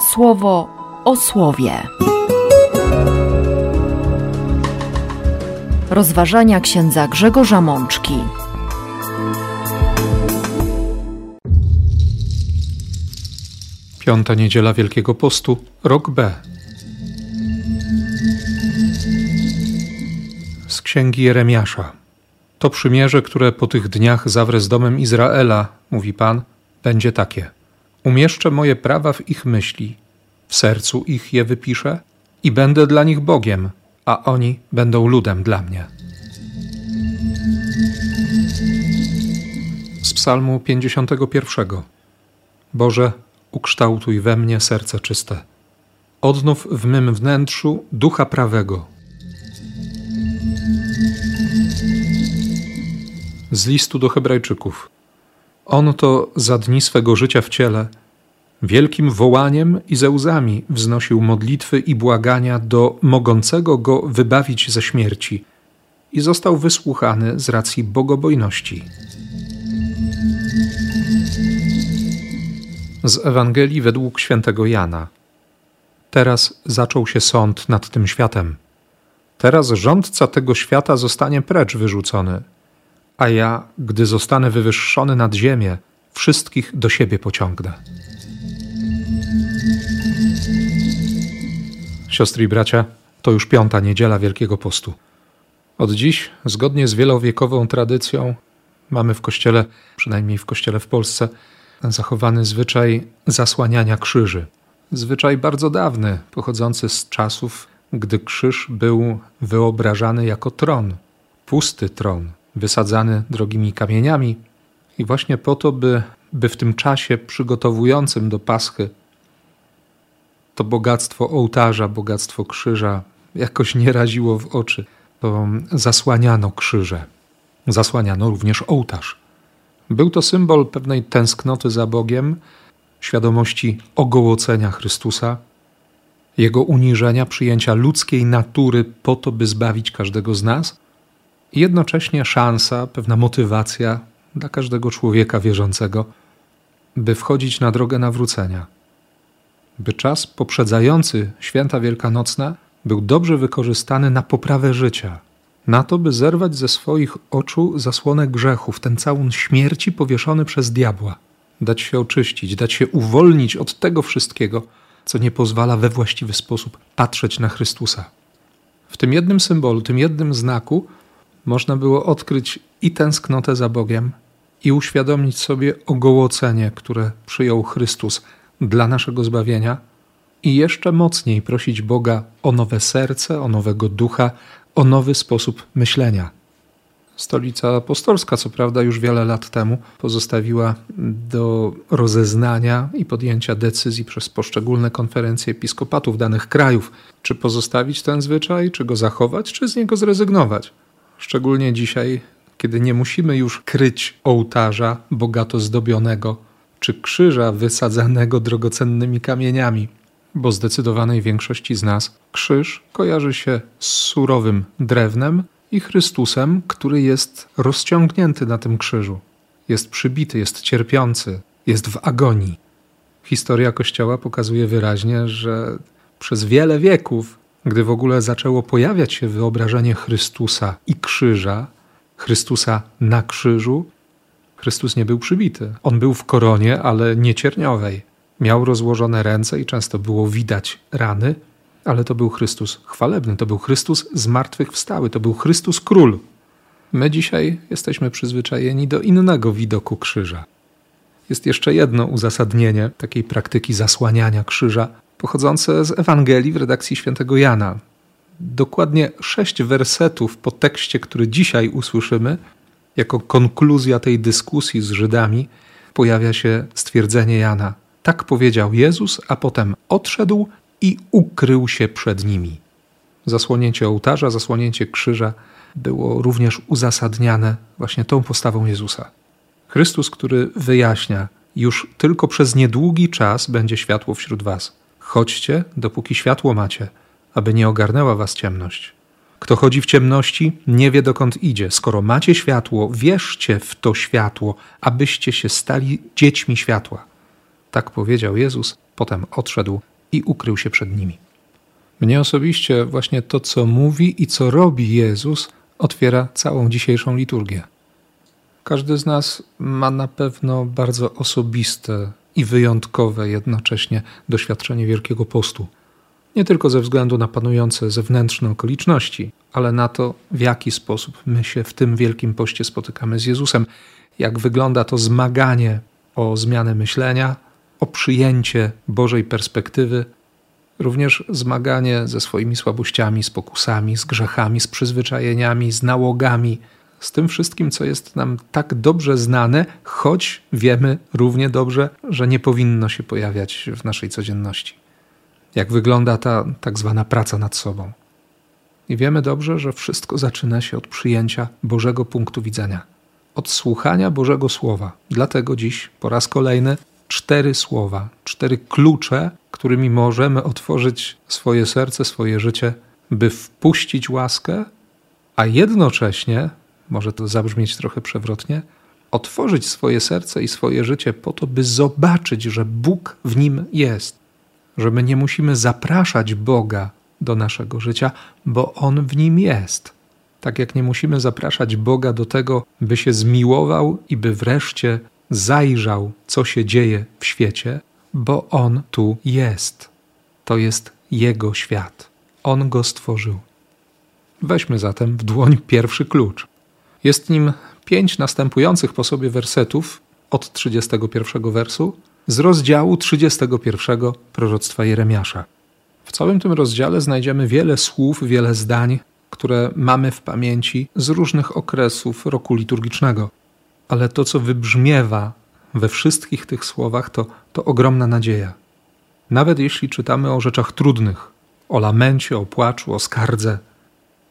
słowo o słowie. Rozważania księdza Grzegorza Mączki. Piąta niedziela Wielkiego Postu, rok B. Z księgi Jeremiasza. To przymierze, które po tych dniach zawrę z domem Izraela, mówi Pan, będzie takie. Umieszczę moje prawa w ich myśli, w sercu ich je wypiszę i będę dla nich Bogiem, a oni będą ludem dla mnie. Z Psalmu 51. Boże, ukształtuj we mnie serce czyste. Odnów w mym wnętrzu ducha prawego. Z listu do Hebrajczyków. On to za dni swego życia w ciele wielkim wołaniem i ze łzami wznosił modlitwy i błagania do mogącego go wybawić ze śmierci i został wysłuchany z racji bogobojności. Z Ewangelii według świętego Jana. Teraz zaczął się sąd nad tym światem. Teraz rządca tego świata zostanie precz wyrzucony, a ja, gdy zostanę wywyższony nad ziemię, wszystkich do siebie pociągnę. Siostry i bracia, to już piąta niedziela Wielkiego Postu. Od dziś, zgodnie z wielowiekową tradycją, mamy w kościele, przynajmniej w kościele w Polsce, zachowany zwyczaj zasłaniania krzyży. Zwyczaj bardzo dawny, pochodzący z czasów, gdy krzyż był wyobrażany jako tron, pusty tron, wysadzany drogimi kamieniami, i właśnie po to, by, by w tym czasie przygotowującym do Paschy to bogactwo ołtarza, bogactwo krzyża jakoś nie raziło w oczy, bo zasłaniano krzyże, zasłaniano również ołtarz. Był to symbol pewnej tęsknoty za Bogiem, świadomości ogołocenia Chrystusa, jego uniżenia, przyjęcia ludzkiej natury po to, by zbawić każdego z nas, i jednocześnie szansa, pewna motywacja dla każdego człowieka wierzącego, by wchodzić na drogę nawrócenia, by czas poprzedzający święta wielkanocne był dobrze wykorzystany na poprawę życia, na to, by zerwać ze swoich oczu zasłonę grzechów, ten całun śmierci powieszony przez diabła, dać się oczyścić, dać się uwolnić od tego wszystkiego, co nie pozwala we właściwy sposób patrzeć na Chrystusa. W tym jednym symbolu, tym jednym znaku można było odkryć i tęsknotę za Bogiem, i uświadomić sobie ogołocenie, które przyjął Chrystus dla naszego zbawienia, i jeszcze mocniej prosić Boga o nowe serce, o nowego ducha, o nowy sposób myślenia. Stolica Apostolska, co prawda, już wiele lat temu pozostawiła do rozeznania i podjęcia decyzji przez poszczególne konferencje episkopatów danych krajów, czy pozostawić ten zwyczaj, czy go zachować, czy z niego zrezygnować. Szczególnie dzisiaj, kiedy nie musimy już kryć ołtarza bogato zdobionego, czy krzyża wysadzanego drogocennymi kamieniami, bo zdecydowanej większości z nas krzyż kojarzy się z surowym drewnem i Chrystusem, który jest rozciągnięty na tym krzyżu. Jest przybity, jest cierpiący, jest w agonii. Historia Kościoła pokazuje wyraźnie, że przez wiele wieków, gdy w ogóle zaczęło pojawiać się wyobrażenie Chrystusa i krzyża, Chrystusa na krzyżu, Chrystus nie był przybity. On był w koronie, ale nie cierniowej. Miał rozłożone ręce i często było widać rany, ale to był Chrystus chwalebny, to był Chrystus zmartwychwstały, to był Chrystus król. My dzisiaj jesteśmy przyzwyczajeni do innego widoku krzyża. Jest jeszcze jedno uzasadnienie takiej praktyki zasłaniania krzyża, pochodzące z Ewangelii w redakcji świętego Jana. Dokładnie sześć wersetów po tekście, który dzisiaj usłyszymy, jako konkluzja tej dyskusji z Żydami, pojawia się stwierdzenie Jana. Tak powiedział Jezus, a potem odszedł i ukrył się przed nimi. Zasłonięcie ołtarza, zasłonięcie krzyża było również uzasadniane właśnie tą postawą Jezusa. Chrystus, który wyjaśnia, już tylko przez niedługi czas będzie światło wśród Was. Chodźcie, dopóki światło macie, aby nie ogarnęła Was ciemność. Kto chodzi w ciemności, nie wie dokąd idzie. Skoro macie światło, wierzcie w to światło, abyście się stali dziećmi światła. Tak powiedział Jezus Potem odszedł i ukrył się przed nimi. Mnie osobiście właśnie to, co mówi i co robi Jezus, otwiera całą dzisiejszą liturgię. Każdy z nas ma na pewno bardzo osobiste i wyjątkowe jednocześnie doświadczenie Wielkiego Postu. Nie tylko ze względu na panujące zewnętrzne okoliczności, ale na to, w jaki sposób my się w tym Wielkim Poście spotykamy z Jezusem, jak wygląda to zmaganie o zmianę myślenia, o przyjęcie Bożej perspektywy, również zmaganie ze swoimi słabościami, z pokusami, z grzechami, z przyzwyczajeniami, z nałogami, z tym wszystkim, co jest nam tak dobrze znane, choć wiemy równie dobrze, że nie powinno się pojawiać w naszej codzienności. Jak wygląda ta tak zwana praca nad sobą. I wiemy dobrze, że wszystko zaczyna się od przyjęcia Bożego punktu widzenia, od słuchania Bożego Słowa. Dlatego dziś po raz kolejny cztery słowa, cztery klucze, którymi możemy otworzyć swoje serce, swoje życie, by wpuścić łaskę, a jednocześnie, może to zabrzmieć trochę przewrotnie, otworzyć swoje serce i swoje życie po to, by zobaczyć, że Bóg w nim jest, że my nie musimy zapraszać Boga do naszego życia, bo On w nim jest. Tak jak nie musimy zapraszać Boga do tego, by się zmiłował i by wreszcie zajrzał, co się dzieje w świecie, bo On tu jest. To jest Jego świat. On go stworzył. Weźmy zatem w dłoń pierwszy klucz. Jest nim pięć następujących po sobie wersetów od 31 wersu z rozdziału 31 proroctwa Jeremiasza. W całym tym rozdziale znajdziemy wiele słów, wiele zdań, które mamy w pamięci z różnych okresów roku liturgicznego. Ale to, co wybrzmiewa we wszystkich tych słowach, to, to ogromna nadzieja. Nawet jeśli czytamy o rzeczach trudnych, o lamencie, o płaczu, o skardze,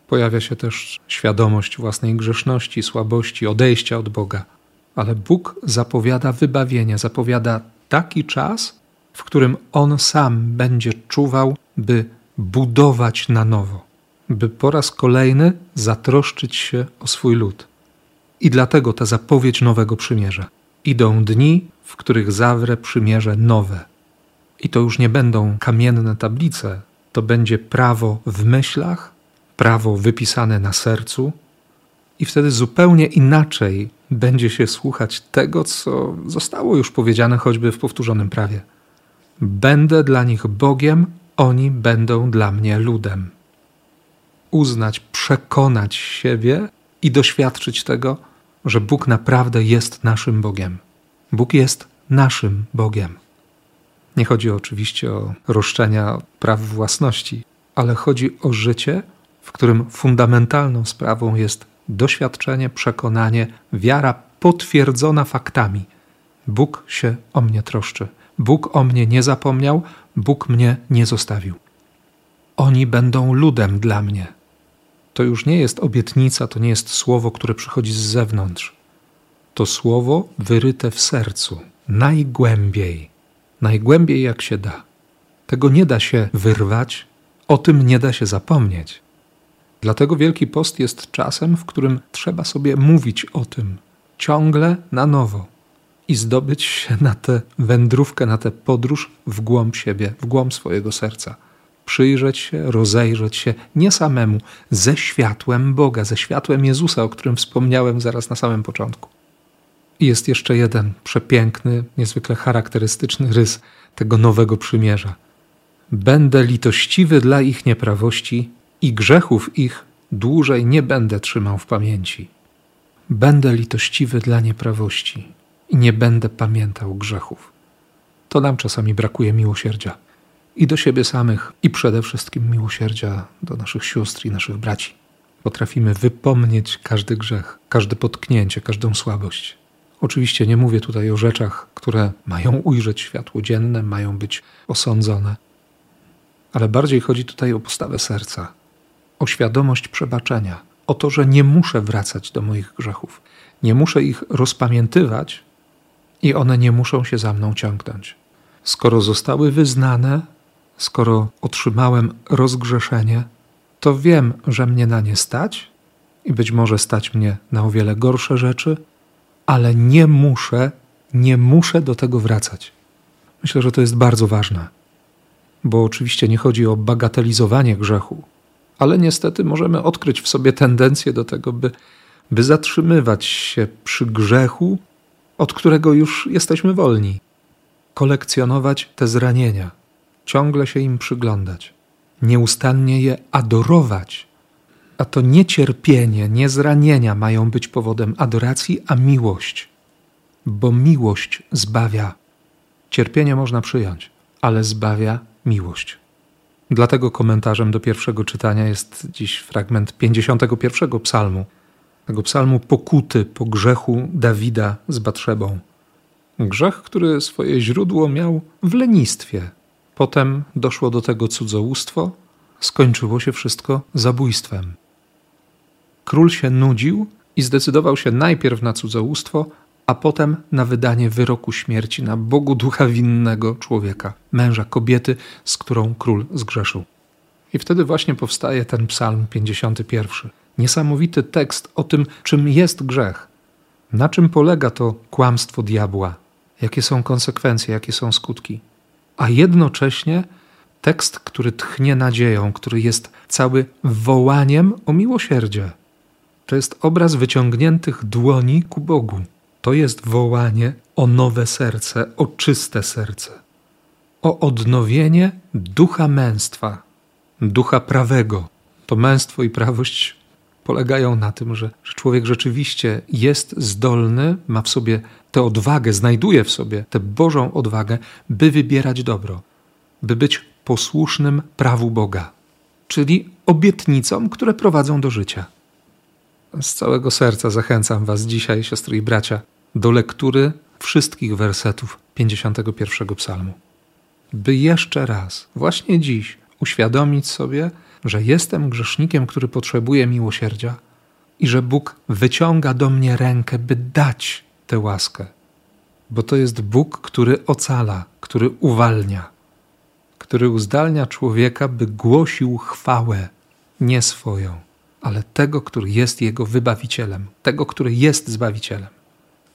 pojawia się też świadomość własnej grzeszności, słabości, odejścia od Boga. Ale Bóg zapowiada wybawienie, zapowiada taki czas, w którym On sam będzie czuwał, by budować na nowo, by po raz kolejny zatroszczyć się o swój lud. I dlatego ta zapowiedź nowego przymierza. Idą dni, w których zawrę przymierze nowe. I to już nie będą kamienne tablice, to będzie prawo w myślach, prawo wypisane na sercu, i wtedy zupełnie inaczej będzie się słuchać tego, co zostało już powiedziane choćby w powtórzonym prawie. Będę dla nich Bogiem, oni będą dla mnie ludem. Uznać, przekonać siebie i doświadczyć tego, że Bóg naprawdę jest naszym Bogiem. Bóg jest naszym Bogiem. Nie chodzi oczywiście o roszczenia praw własności, ale chodzi o życie, w którym fundamentalną sprawą jest doświadczenie, przekonanie, wiara potwierdzona faktami. Bóg się o mnie troszczy. Bóg o mnie nie zapomniał, Bóg mnie nie zostawił. Oni będą ludem dla mnie. To już nie jest obietnica, to nie jest słowo, które przychodzi z zewnątrz. To słowo wyryte w sercu, najgłębiej, najgłębiej jak się da. Tego nie da się wyrwać, o tym nie da się zapomnieć. Dlatego Wielki Post jest czasem, w którym trzeba sobie mówić o tym ciągle na nowo i zdobyć się na tę wędrówkę, na tę podróż w głąb siebie, w głąb swojego serca. Przyjrzeć się, rozejrzeć się nie samemu, ze światłem Boga, ze światłem Jezusa, o którym wspomniałem zaraz na samym początku. I jest jeszcze jeden przepiękny, niezwykle charakterystyczny rys tego nowego przymierza. Będę litościwy dla ich nieprawości i grzechów ich dłużej nie będę trzymał w pamięci. Będę litościwy dla nieprawości i nie będę pamiętał grzechów. To nam czasami brakuje miłosierdzia i do siebie samych, i przede wszystkim miłosierdzia do naszych sióstr i naszych braci. Potrafimy wypomnieć każdy grzech, każde potknięcie, każdą słabość. Oczywiście nie mówię tutaj o rzeczach, które mają ujrzeć światło dzienne, mają być osądzone, ale bardziej chodzi tutaj o postawę serca, o świadomość przebaczenia, o to, że nie muszę wracać do moich grzechów, nie muszę ich rozpamiętywać i one nie muszą się za mną ciągnąć. Skoro zostały wyznane, skoro otrzymałem rozgrzeszenie, to wiem, że mnie na nie stać i być może stać mnie na o wiele gorsze rzeczy, ale nie muszę, nie muszę do tego wracać. Myślę, że to jest bardzo ważne, bo oczywiście nie chodzi o bagatelizowanie grzechu, ale niestety możemy odkryć w sobie tendencję do tego, by, by zatrzymywać się przy grzechu, od którego już jesteśmy wolni, kolekcjonować te zranienia, ciągle się im przyglądać, nieustannie je adorować. A to nie cierpienie, nie zranienia mają być powodem adoracji, a miłość, bo miłość zbawia. Cierpienie można przyjąć, ale zbawia miłość. Dlatego komentarzem do pierwszego czytania jest dziś fragment 51 psalmu, tego psalmu pokuty po grzechu Dawida z Batrzebą. Grzech, który swoje źródło miał w lenistwie. Potem doszło do tego cudzołóstwo, skończyło się wszystko zabójstwem. Król się nudził i zdecydował się najpierw na cudzołóstwo, a potem na wydanie wyroku śmierci na Bogu ducha winnego człowieka, męża kobiety, z którą król zgrzeszył. I wtedy właśnie powstaje ten psalm 51. Niesamowity tekst o tym, czym jest grzech, na czym polega to kłamstwo diabła, jakie są konsekwencje, jakie są skutki. A jednocześnie tekst, który tchnie nadzieją, który jest cały wołaniem o miłosierdzie. To jest obraz wyciągniętych dłoni ku Bogu. To jest wołanie o nowe serce, o czyste serce, o odnowienie ducha męstwa, ducha prawego. To męstwo i prawość polegają na tym, że, że człowiek rzeczywiście jest zdolny, ma w sobie tę odwagę, znajduje w sobie tę Bożą odwagę, by wybierać dobro, by być posłusznym prawu Boga, czyli obietnicom, które prowadzą do życia. Z całego serca zachęcam Was dzisiaj, siostry i bracia, do lektury wszystkich wersetów 51 Psalmu, by jeszcze raz, właśnie dziś, uświadomić sobie, że jestem grzesznikiem, który potrzebuje miłosierdzia i że Bóg wyciąga do mnie rękę, by dać tę łaskę. Bo to jest Bóg, który ocala, który uwalnia, który uzdalnia człowieka, by głosił chwałę, nie swoją, ale tego, który jest jego wybawicielem, tego, który jest zbawicielem.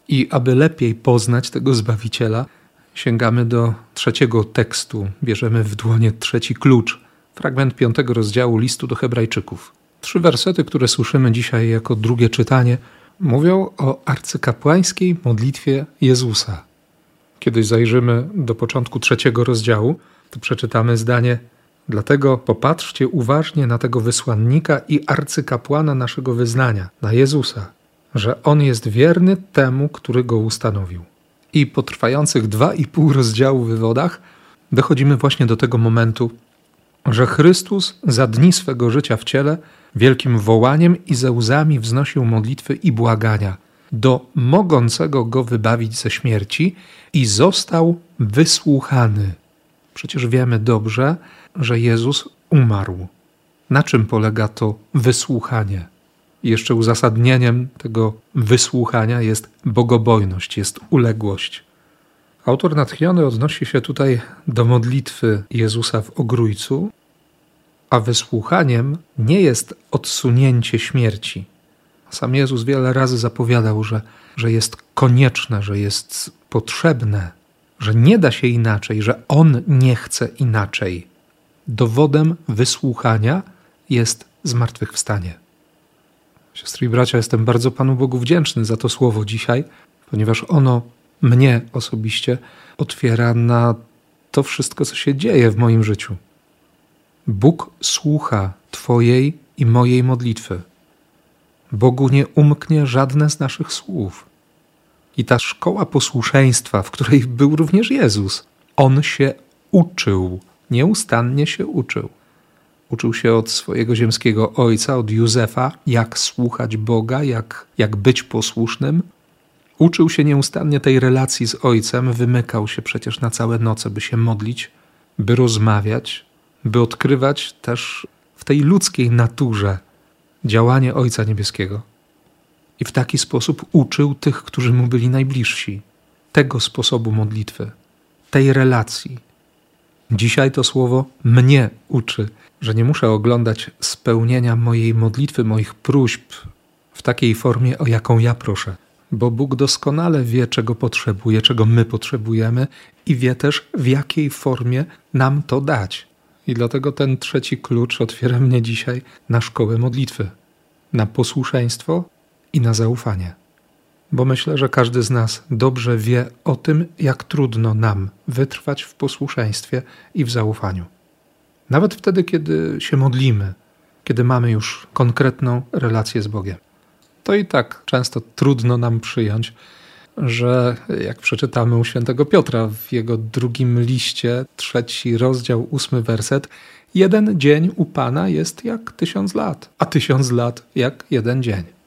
I aby lepiej poznać tego zbawiciela, sięgamy do trzeciego tekstu, bierzemy w dłonie trzeci klucz fragment piątego rozdziału listu do Hebrajczyków. Trzy wersety, które słyszymy dzisiaj jako drugie czytanie, mówią o arcykapłańskiej modlitwie Jezusa. Kiedy zajrzymy do początku trzeciego rozdziału, to przeczytamy zdanie: Dlatego popatrzcie uważnie na tego wysłannika i arcykapłana naszego wyznania, na Jezusa, że on jest wierny temu, który go ustanowił. I po trwających dwa i pół rozdziału wywodach dochodzimy właśnie do tego momentu, że Chrystus za dni swego życia w ciele wielkim wołaniem i ze łzami wznosił modlitwy i błagania do mogącego go wybawić ze śmierci i został wysłuchany. Przecież wiemy dobrze, że Jezus umarł. Na czym polega to wysłuchanie? Jeszcze uzasadnieniem tego wysłuchania jest bogobojność, jest uległość. Autor natchniony odnosi się tutaj do modlitwy Jezusa w Ogrójcu, a wysłuchaniem nie jest odsunięcie śmierci. Sam Jezus wiele razy zapowiadał, że, że jest konieczne, że jest potrzebne, że nie da się inaczej, że On nie chce inaczej. Dowodem wysłuchania jest zmartwychwstanie. Siostry i bracia, jestem bardzo Panu Bogu wdzięczny za to słowo dzisiaj, ponieważ ono mnie osobiście otwiera na to wszystko, co się dzieje w moim życiu. Bóg słucha Twojej i mojej modlitwy. Bogu nie umknie żadne z naszych słów. I ta szkoła posłuszeństwa, w której był również Jezus, on się uczył, nieustannie się uczył. Uczył się od swojego ziemskiego ojca, od Józefa, jak słuchać Boga, jak, jak być posłusznym, Uczył się nieustannie tej relacji z ojcem, wymykał się przecież na całe noce, by się modlić, by rozmawiać, by odkrywać też w tej ludzkiej naturze działanie Ojca Niebieskiego. I w taki sposób uczył tych, którzy mu byli najbliżsi, tego sposobu modlitwy, tej relacji. Dzisiaj to słowo mnie uczy, że nie muszę oglądać spełnienia mojej modlitwy, moich próśb w takiej formie, o jaką ja proszę, bo Bóg doskonale wie, czego potrzebuje, czego my potrzebujemy i wie też, w jakiej formie nam to dać. I dlatego ten trzeci klucz otwiera mnie dzisiaj na szkołę modlitwy, na posłuszeństwo i na zaufanie. Bo myślę, że każdy z nas dobrze wie o tym, jak trudno nam wytrwać w posłuszeństwie i w zaufaniu. Nawet wtedy, kiedy się modlimy, kiedy mamy już konkretną relację z Bogiem. To i tak często trudno nam przyjąć, że jak przeczytamy u świętego Piotra w jego drugim liście, trzeci rozdział, ósmy werset, jeden dzień u Pana jest jak tysiąc lat, a tysiąc lat jak jeden dzień.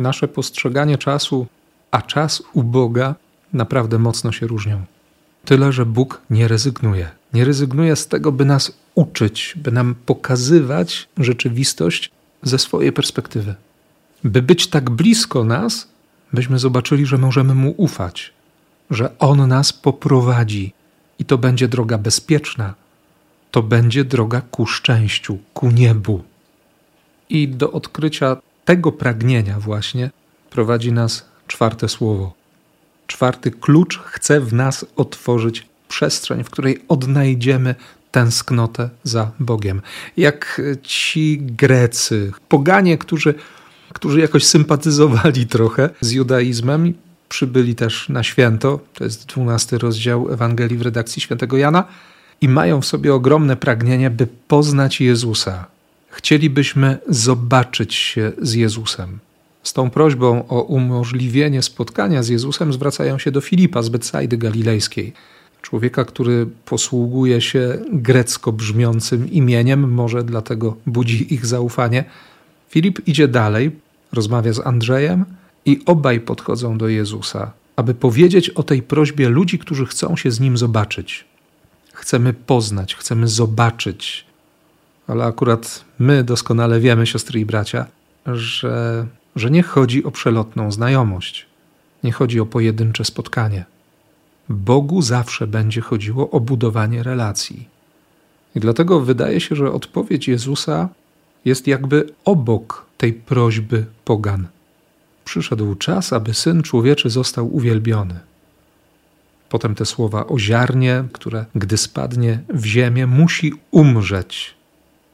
Nasze postrzeganie czasu, a czas u Boga naprawdę mocno się różnią. Tyle, że Bóg nie rezygnuje. Nie rezygnuje z tego, by nas uczyć, by nam pokazywać rzeczywistość ze swojej perspektywy. By być tak blisko nas, byśmy zobaczyli, że możemy Mu ufać, że On nas poprowadzi i to będzie droga bezpieczna, to będzie droga ku szczęściu, ku niebu. I do odkrycia tego pragnienia właśnie prowadzi nas czwarte słowo. Czwarty klucz chce w nas otworzyć przestrzeń, w której odnajdziemy tęsknotę za Bogiem. Jak ci Grecy, poganie, którzy którzy jakoś sympatyzowali trochę z judaizmem, przybyli też na święto, to jest dwunasty rozdział Ewangelii w redakcji świętego Jana, i mają w sobie ogromne pragnienie, by poznać Jezusa. Chcielibyśmy zobaczyć się z Jezusem. Z tą prośbą o umożliwienie spotkania z Jezusem zwracają się do Filipa z Betsaidy Galilejskiej. Człowieka, który posługuje się grecko brzmiącym imieniem, może dlatego budzi ich zaufanie. Filip idzie dalej, rozmawia z Andrzejem i obaj podchodzą do Jezusa, aby powiedzieć o tej prośbie ludzi, którzy chcą się z nim zobaczyć. Chcemy poznać, chcemy zobaczyć. Ale akurat my doskonale wiemy, siostry i bracia, że, że nie chodzi o przelotną znajomość, nie chodzi o pojedyncze spotkanie. Bogu zawsze będzie chodziło o budowanie relacji. I dlatego wydaje się, że odpowiedź Jezusa jest jakby obok tej prośby pogan. Przyszedł czas, aby syn człowieczy został uwielbiony. Potem te słowa o ziarnie, które gdy spadnie w ziemię, musi umrzeć,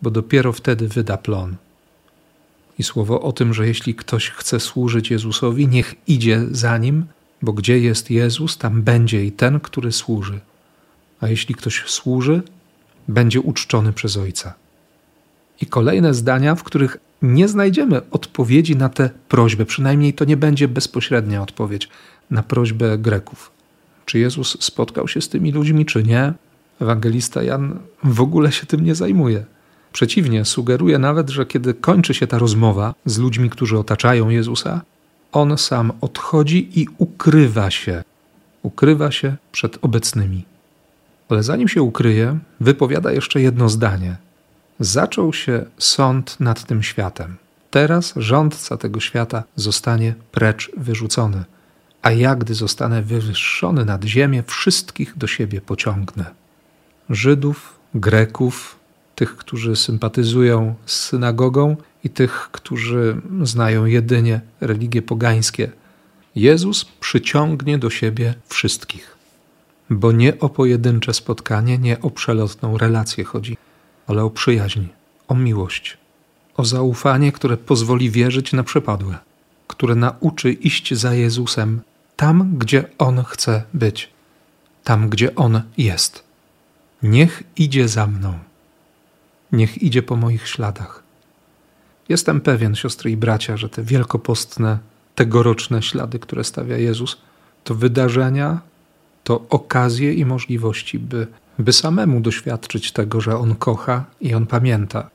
bo dopiero wtedy wyda plon. I słowo o tym, że jeśli ktoś chce służyć Jezusowi, niech idzie za nim, bo gdzie jest Jezus, tam będzie i ten, który służy. A jeśli ktoś służy, będzie uczczony przez Ojca i kolejne zdania, w których nie znajdziemy odpowiedzi na tę prośbę, przynajmniej to nie będzie bezpośrednia odpowiedź na prośbę Greków. Czy Jezus spotkał się z tymi ludźmi, czy nie? Ewangelista Jan w ogóle się tym nie zajmuje. Przeciwnie, sugeruje nawet, że kiedy kończy się ta rozmowa z ludźmi, którzy otaczają Jezusa, on sam odchodzi i ukrywa się. Ukrywa się przed obecnymi. Ale zanim się ukryje, wypowiada jeszcze jedno zdanie zaczął się sąd nad tym światem. Teraz rządca tego świata zostanie precz wyrzucony, a ja, gdy zostanę wywyższony nad ziemię, wszystkich do siebie pociągnę. Żydów, Greków, tych, którzy sympatyzują z synagogą i tych, którzy znają jedynie religie pogańskie. Jezus przyciągnie do siebie wszystkich. Bo nie o pojedyncze spotkanie, nie o przelotną relację chodzi ale o przyjaźń, o miłość, o zaufanie, które pozwoli wierzyć na przepadłe, które nauczy iść za Jezusem tam, gdzie On chce być, tam, gdzie On jest. Niech idzie za mną, niech idzie po moich śladach. Jestem pewien, siostry i bracia, że te wielkopostne, tegoroczne ślady, które stawia Jezus, to wydarzenia, to okazje i możliwości, by by samemu doświadczyć tego, że On kocha i On pamięta,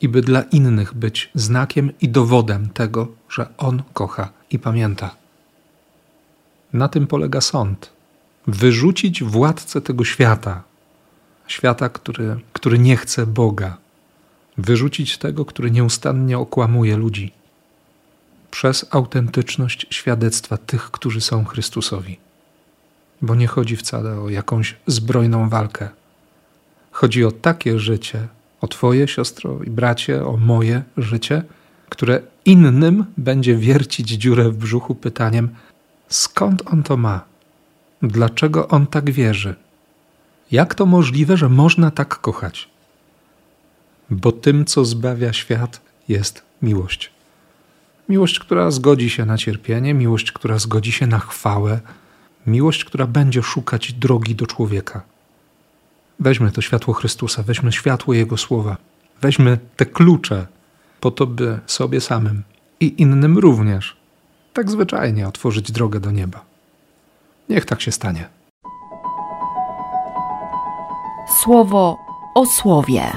i by dla innych być znakiem i dowodem tego, że On kocha i pamięta. Na tym polega sąd. Wyrzucić władcę tego świata, świata, który, który nie chce Boga, wyrzucić tego, który nieustannie okłamuje ludzi, przez autentyczność świadectwa tych, którzy są Chrystusowi bo nie chodzi wcale o jakąś zbrojną walkę. Chodzi o takie życie, o Twoje siostro i bracie, o moje życie, które innym będzie wiercić dziurę w brzuchu pytaniem: skąd on to ma? Dlaczego on tak wierzy? Jak to możliwe, że można tak kochać? Bo tym, co zbawia świat, jest miłość. Miłość, która zgodzi się na cierpienie, miłość, która zgodzi się na chwałę, miłość, która będzie szukać drogi do człowieka. Weźmy to światło Chrystusa, weźmy światło Jego słowa, weźmy te klucze po to, by sobie samym i innym również tak zwyczajnie otworzyć drogę do nieba. Niech tak się stanie. Słowo o słowie.